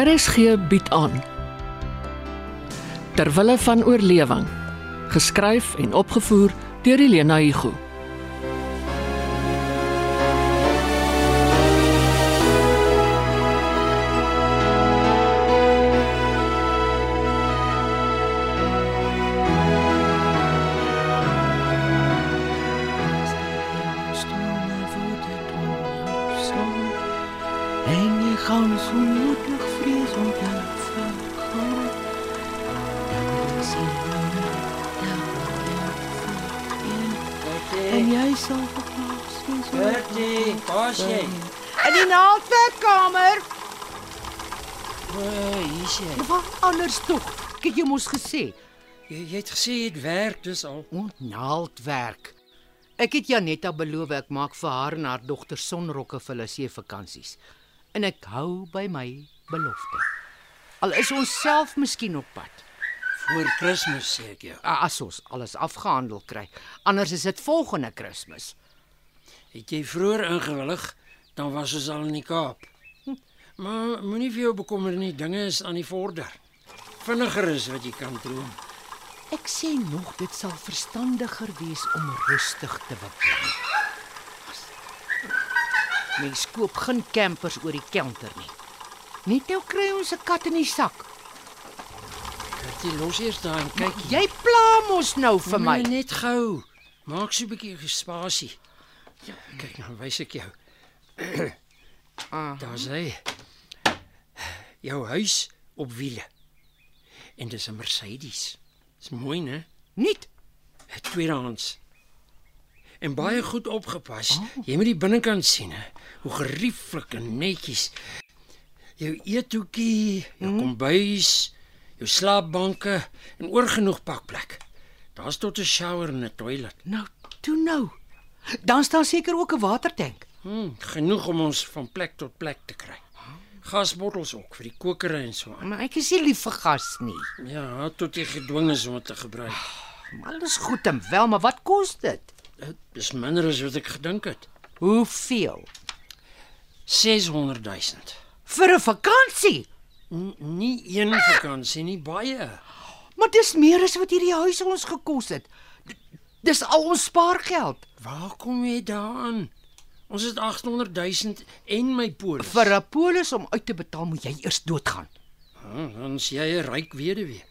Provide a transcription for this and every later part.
RSG bied aan. Terwille van oorlewing. Geskryf en opgevoer deur Elena Igu En je gaan zo En jij zal verplaatst wees. Bertie, pas jy? In die naaldwerkkamer. O, hier is jy. Wat anders tog? Het jou mos gesê. Jy, jy het gesê dit werk dis al. Ont naaldwerk. Ek het Janetta beloof ek maak vir haar en haar dogter sonrokke vir hulle see vakansies. En ek hou by my belofte. Al is ons self miskien op pad. Voor Kersfees sê ek jou. As ons alles afgehandel kry. Anders is dit volgende Kersfees. Het jy vroeër ingewillig, dan was ons al in die Kaap. Hm, Maar moenie vir jou bekommer nie, dinge is aan die vorder. Vinniger is wat jy kan droom. Ek sê nog dit sal verstandiger wees om rustig te beplan. Mens koop geen campers oor die counter nie. Net nou kry ons 'n kat in die sak. Dat jy los eers daar en kyk. Jy pla mos nou vir my. Nee, net gou. Maak so 'n bietjie gespasie. Ja, kyk nou, wys ek jou. Ah, Daar's hy. Jou huis op wiele. En dis 'n Mercedes. Dis mooi, né? niet. Tweedehands. En baie goed opgepas. Jy moet die binnekant sien, hè. Hoe gerieflik en netjies. Jou eethoekie, jou kombuis, jou slaapbanke en oorgenoeg pakplek. Daar's tot 'n shower en 'n toilet. Nou, toe nou. Dan staan seker ook 'n watertank. Hmm, genoeg om ons van plek tot plek te kry. Gasbottels ook vir die kokery en so aan. Maar ek is nie lief vir gas nie. Ja, tot jy gedwing is om dit te gebruik. Alles goed en wel, maar wat kos dit? Dit is minder as wat ek gedink het. Hoeveel? 600 000. Vir 'n vakansie. N nie een vakansie nie, baie. Maar dis meer as wat hierdie huis ons gekos het. D- Dis al ons spaargeld Waar kom jy daaraan? Ons het 800 000 en my polis. vir 'n polis om uit te betaal moet jy eers doodgaan. Ah, dan is jy 'n ryk weduwee.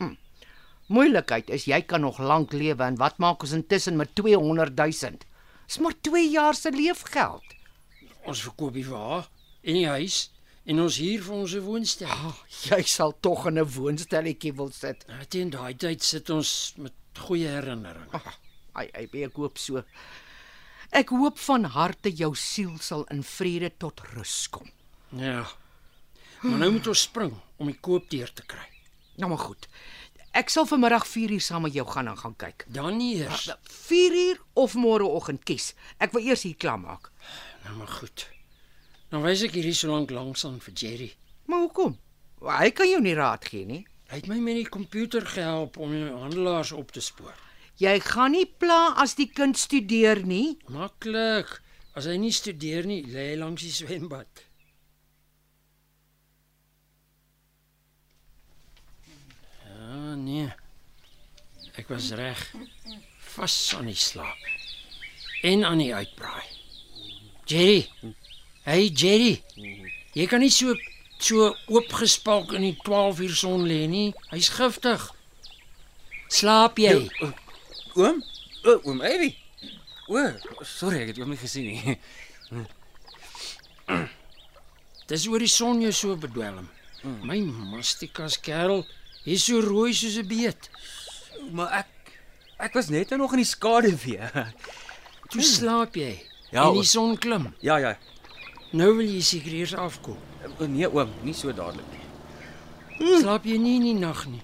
Moeilikheid is jy kan nog lank lewe en wat maak ons intussen met 200 000? Dis maar 2 jaar se leefgeld. Ons verkoop die wa en die huis en ons huur vir ons 'n woonstel. Oh, jy sal tog in 'n woonstelletjie wil sit. Nou, teen daai tyd sit ons met goeie herinneringe. Ai, ai, ek hoop so. Ek hoop van harte jou siel sal in vrede tot rus kom. Ja. Maar nou moet ons spring om die koop deur te kry. Nou maar goed. Ek sal vanmiddag 4 uur saam met jou gaan en gaan kyk. Dan eers. 4 uur of môreoggend kies. Ek wil eers hier klaar maak. Nou maar goed. Dan wys ek hierdie so lank langs aan vir Jerry. Maar hoekom? Hy kan jou nie raad gee nie. Hy het my met die komputer gehelp om die handelaars op te spoor. Jy gaan nie pla as die kind studeer nie. Maklik. As hy nie studeer nie, lê hy langs die swembad. Ja, nee. Ek was reg. Vas aan die slaap. En aan die uitbraai. Jerry. Hey Jerry. Jy kan nie so so oopgespalk in die 12 uur son lê nie. Hy's giftig. Slaap jy? Oom? O, oom Evie. O, sorry, ek het oom nie gesien nie. Dis oor die son jou so bedwelm. My mastikas kerel, jy's so rooi soos 'n beet. Maar ek ek was net nou nog in die skaduwee. Toe slaap jy. Ja, en die son klim. Ja, ja. Nou wil jy seker eers afkoel. O, Nee oom, nie so dadelik nie. Slaap jy nie in die nag nie?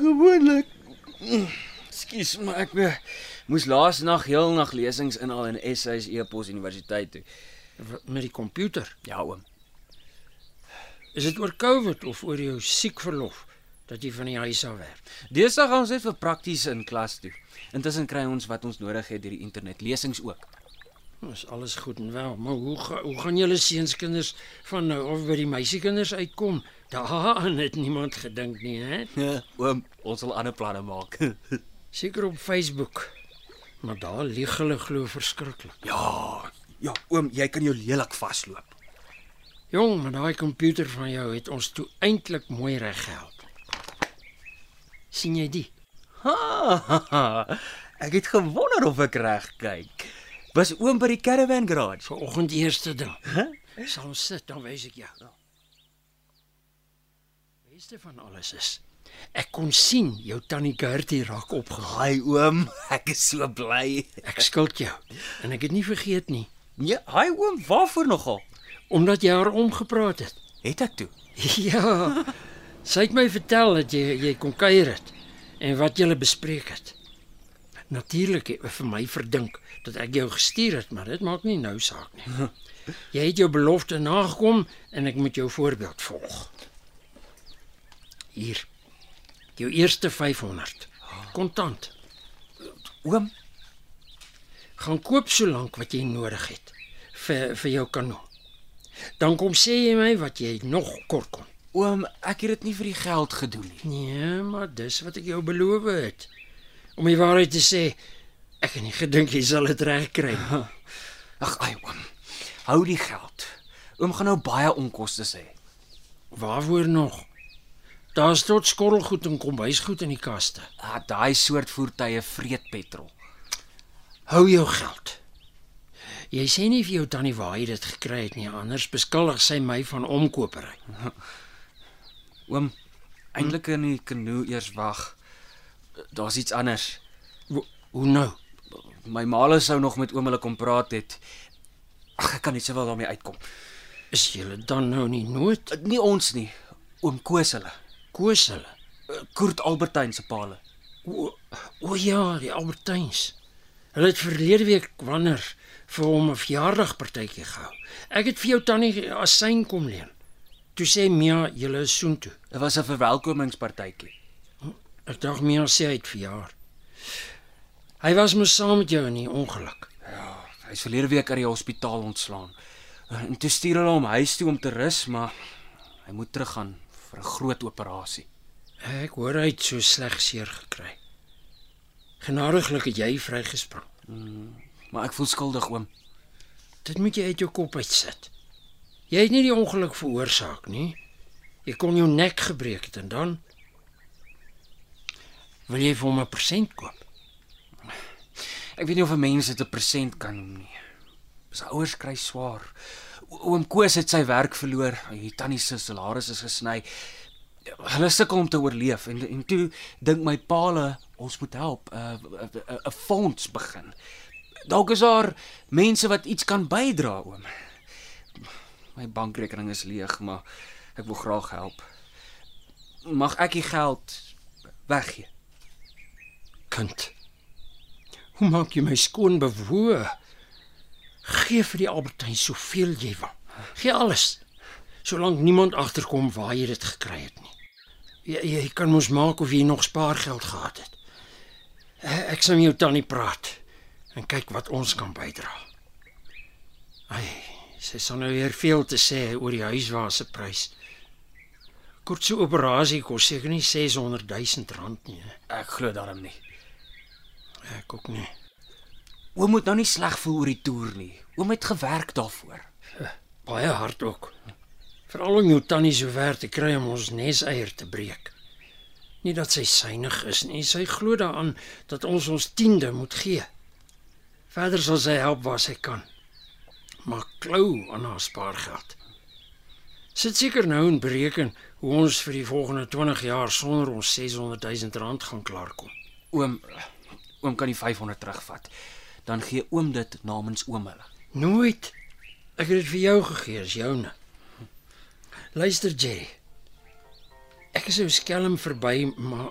Gewoonlik. Ekskuus, maar ek eh, moes laas nag heel nag lesings inhaal in essays e-pos universiteit toe. Met die komputer. Ja oom. Is dit oor COVID of oor jou siekverlof dat jy van die huis af werk? Deesdae gaan ons net vir prakties in klas toe. Intussen kry ons wat ons nodig het deur die internet, lesings ook. Dis alles goed en wel, maar hoe ga, hoe gaan julle seunskinders van nou af by die meisiekinders uitkom Daaraan het niemand gedink nie, hè? Ja, oom, ons sal ander planne maak. Seker op Facebook. Maar daar lieg hulle glo verskriklik. ja, ja, oom, jy kan jou lelik vasloop. Jong, maar daai komputer van jou het ons toe eintlik mooi reg gehelp. sien jy die? Ha, ek het gewonder of ek reg kyk. Was oom by die caravan garage? Vanoggend eerste ding. Hæ? Sal ons sit, dan wys ek jou. Beste van alles is ek kon sien jou tannie Gertie raak opgehaal. Haai oom, ek is so bly. Ek skuld jou en ek het nie vergeet nie, Ja, haai oom, waarvoor nogal? omdat jy haar omgepraat het. Het ek toe? Ja. Sy het my vertel dat jy jy kon kuier het en wat julle bespreek het. Natuurlik het vir my verdink dat ek jou gestuur het, maar dit maak nie nou saak nie. Jy het jou belofte nagekom en ek moet jou voorbeeld volg. Hier. Jou eerste 500. Kontant. Oom, Gaan koop so lank wat jy nodig het vir vir jou kanon. Dan kom sê jy my wat jy nog kort kon. oom, ek het dit nie vir die geld gedoen nie. Nee, maar dis wat ek jou beloof het. Om die waarheid te sê, ek het nie gedink jy sal dit regkry nie. Ag, ai oom. Hou die geld. Oom gaan nou baie onkoste hê. Waarvoor nog? Daar's tot skorrelgoed en kombuisgoed in die kaste. Ah, daai soort voertuie vreet petrol. Hou jou geld. Jy sê nie vir jou tannie waar jy dit gekry het nie, anders beskuldig sy my van omkopery. Oom, eintlik in die kanoe eers wag. Daar's iets anders. Wo, hoe nou? My maale sou nog met oom hulle kom praat het. Ag, ek kan nie sowel daarmee uitkom. Is julle dan nou nie nood? Nie ons nie. Oom Koos hulle. Koos hulle. Koert Albertyn se paal. O, o ja, die Albertyns. Hulle het verlede week wanneer vir hom 'n verjaardagpartytjie gehou. Ek het vir jou tannie asyn kom leen. Toe sê Mia, julle is soontoe. Dit was 'n verwelkomingspartytjie. Ek dink Mia sê hy het verjaar. Hy was mos saam met jou in die ongeluk. Hy's verlede week uit die hospitaal ontslaan. En toe stuur hulle hom huis toe om te rus, maar hy moet teruggaan vir 'n groot operasie. Ek hoor hy het so sleg seer gekry. Genadiglik het jy vrygespring. Maar ek voel skuldig, oom. Dit moet jy uit jou kop uitsit. Jy het nie die ongeluk veroorsaak nie. Jy kon jou nek gebreek het en dan wil jy vir hom 'n persent koop. Ek weet nie of 'n mens dit 'n persent kan noem nie. Sy ouers kry swaar. Oom Koos het sy werk verloor. Die tannie se salaris is gesny. Hulle sukkel om te oorleef en en toe dink my paale ons moet help 'n uh, 'n uh, 'n fonds begin. Dalk is daar mense wat iets kan bydra, oom. My bankrekening is leeg, maar ek wil graag help. Mag ek die geld weggee? Kind. Hoe maak jy my skoon bewoe? Gee vir die Albertyn soveel jy wil. Gee alles. Solank niemand agterkom waar jy dit gekry het nie. Jy, jy kan mos maak of jy nog spaargeld gehad het. Ek sal met jou tannie praat en kyk wat ons kan bydra. Ai, sy sal nou weer veel te sê oor die huiswa se prys. Kort so operasie kos seker nie 600 000 rand nie. Ek glo daarom nie. Ek ook nie. Oom moet nou nie sleg voel oor die toer nie. Oom het gewerk daarvoor. Baie hard ook. Veral om jou tannie so ver te kry om ons neseier te breek. Nie dat sy synig is nie, sy glo daaraan dat ons ons tiende moet gee. Verder sal sy help waar sy kan. Maar klou aan haar spaargeld. Sit seker nou en bereken hoe ons vir die volgende 20 jaar sonder ons 600 000 rand gaan klaarkom. Oom oom kan die 500 terugvat. Dan gee oom dit namens oom hulle. Nooit. Ek het dit vir jou gegee, is joune. Luister Jerry. Ek is so skelm verby, maar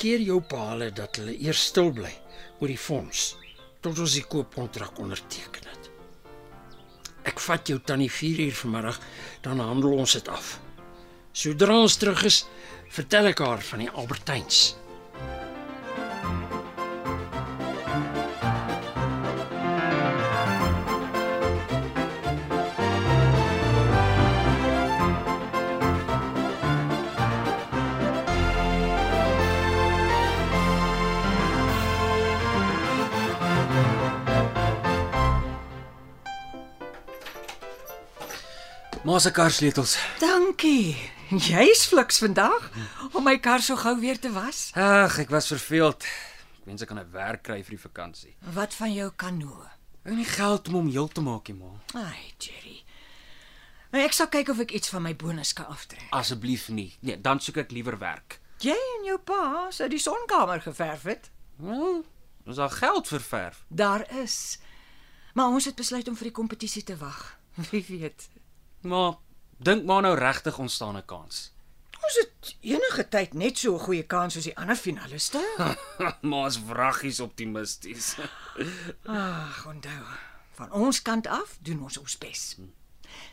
keer jou paale dat hulle eers stil bly oor die fonds tot ons die koopkontrak onderteken het. Ek vat jou tannie 4 uur vanmiddag, dan handel ons dit af. Sodra ons terug is, vertel ek haar van die Albertyns. Ma se kar sleutels. Dankie. Jy's fliks vandag om my kar so gou weer te was. Ag, ek was verveeld. Ek wens ek kan 'n werk kry vir die vakansie. Wat van jou kanoe? Ek het nie geld om hom heel te maak nie, ma. Ai, Jerry. Maar ek sal kyk of ek iets van my bonus kan aftrek. Asseblief nie. Nee, dan soek ek liewer werk. Jy en jou pa sou die sonkamer geverf het. Wel, ons al geld vir verf. Daar is. Maar ons het besluit om vir die kompetisie te wag. Wie weet. Maar dink maar nou regtig ons staan 'n kans. Ons het enige tyd net so 'n goeie kans soos die ander finaliste. Ma's vraggies optimisties. Ag, onthou. Van ons kant af doen ons ons bes.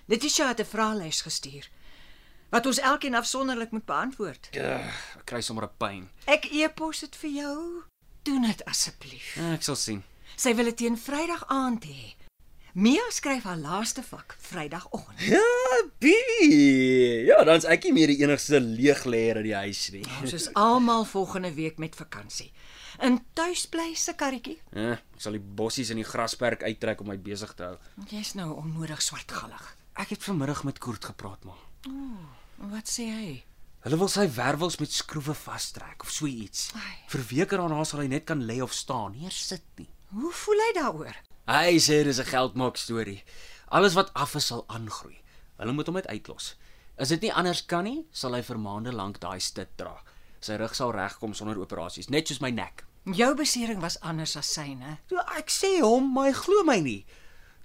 Letitia het 'n vraelys gestuur wat ons elkeen afsonderlik moet beantwoord. Ugh, ek kry sommer 'n pyn. Ek e-pos dit vir jou. Doen dit asseblief. Ja, Ek sal sien. Sy wil dit teen Vrydag aand hê. Mia skryf haar laaste vak Vrydagoggend. Ja, Bibi. Ja, dan's ek nie meer die enigste leegleer in die huis nie. Ons is almal volgende week met vakansie. In tuisbly se karretjie. Ja, ek sal die bossies in die grasperk uittrek om my besig te hou. Jy's nou onnodig swartgallig. Ek het vanmiddag met Koert gepraat, maar Wat sê hy? hulle wil sy wervels met skroewe vastrek of so iets. Ai. Vir weke daarna sal hy net kan lê of staan, nie sit nie. Hoe voel hy daaroor? Hy sê dis 'n geldmaak storie. Alles wat af is sal aangroei. Hulle moet hom net uitlos. As dit nie anders kan nie, sal hy vir maande lank daai stit dra. Sy rug sal regkom sonder operasies, net soos my nek. Jou besering was anders as syne. Ja, ek sê hom, maar hy glo my nie.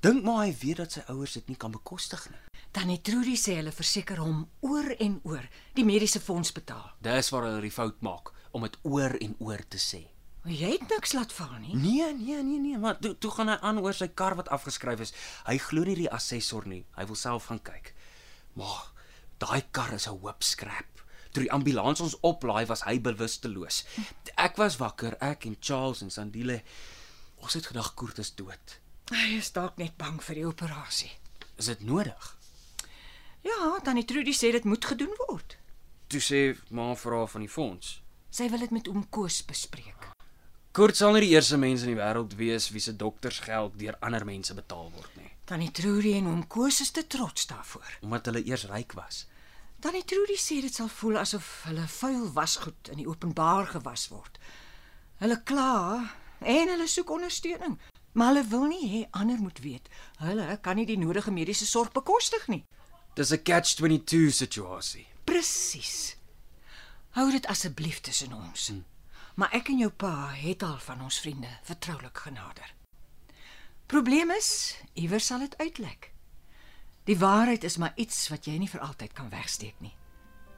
Dink maar hy weet dat sy ouers dit nie kan bekostig nie. Tannie Trudy sê hulle verseker hom oor en oor die mediese fonds betaal. Dis waar hulle die fout maak om dit oor en oor te sê. Jy het niks laat val nie. Nee, nee, nee, nee, maar toe toe gaan hy aan oor sy kar wat afgeskryf is. Hy glo nie die assessor nie. Hy wil self gaan kyk. Maar daai kar is 'n hoop skrap. Toe die ambulans ons oplaai was hy bewusteloos. Ek was wakker, ek en Charles en Sandile. Ons het gedag Koert is dood. Hy is dalk net bang vir die operasie. Is dit nodig? Ja, Tannie Trudy sê dit moet gedoen word. Toe sê ma vra van die fonds. Sy wil dit met oom Koos bespreek. Koert sal nie die eerste mens in die wêreld wees wie se doktersgeld deur ander mense betaal word nie, Tannie Trudy en oom Koos is te trots daarvoor. omdat hulle eers ryk was. Tannie Trudy sê dit sal voel asof hulle vuil wasgoed in die openbaar gewas word. Hulle kla en hulle soek ondersteuning, maar hulle wil nie hê ander moet weet hulle kan nie die nodige mediese sorg bekostig nie. Dis 'n catch-22 situasie. Presies. Hou dit asseblief tussen ons. Hmm. Maar ek en jou pa het al van ons vriende vertroulik genader. Probleem is, iewers sal dit uitlek. Die waarheid is maar iets wat jy nie vir altyd kan wegsteek nie.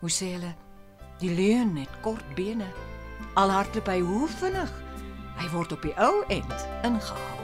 Hoe sê hulle? Die leuen het kort bene. Al hardloop hy hoe vinnig, hy word op die ou end ingehaal.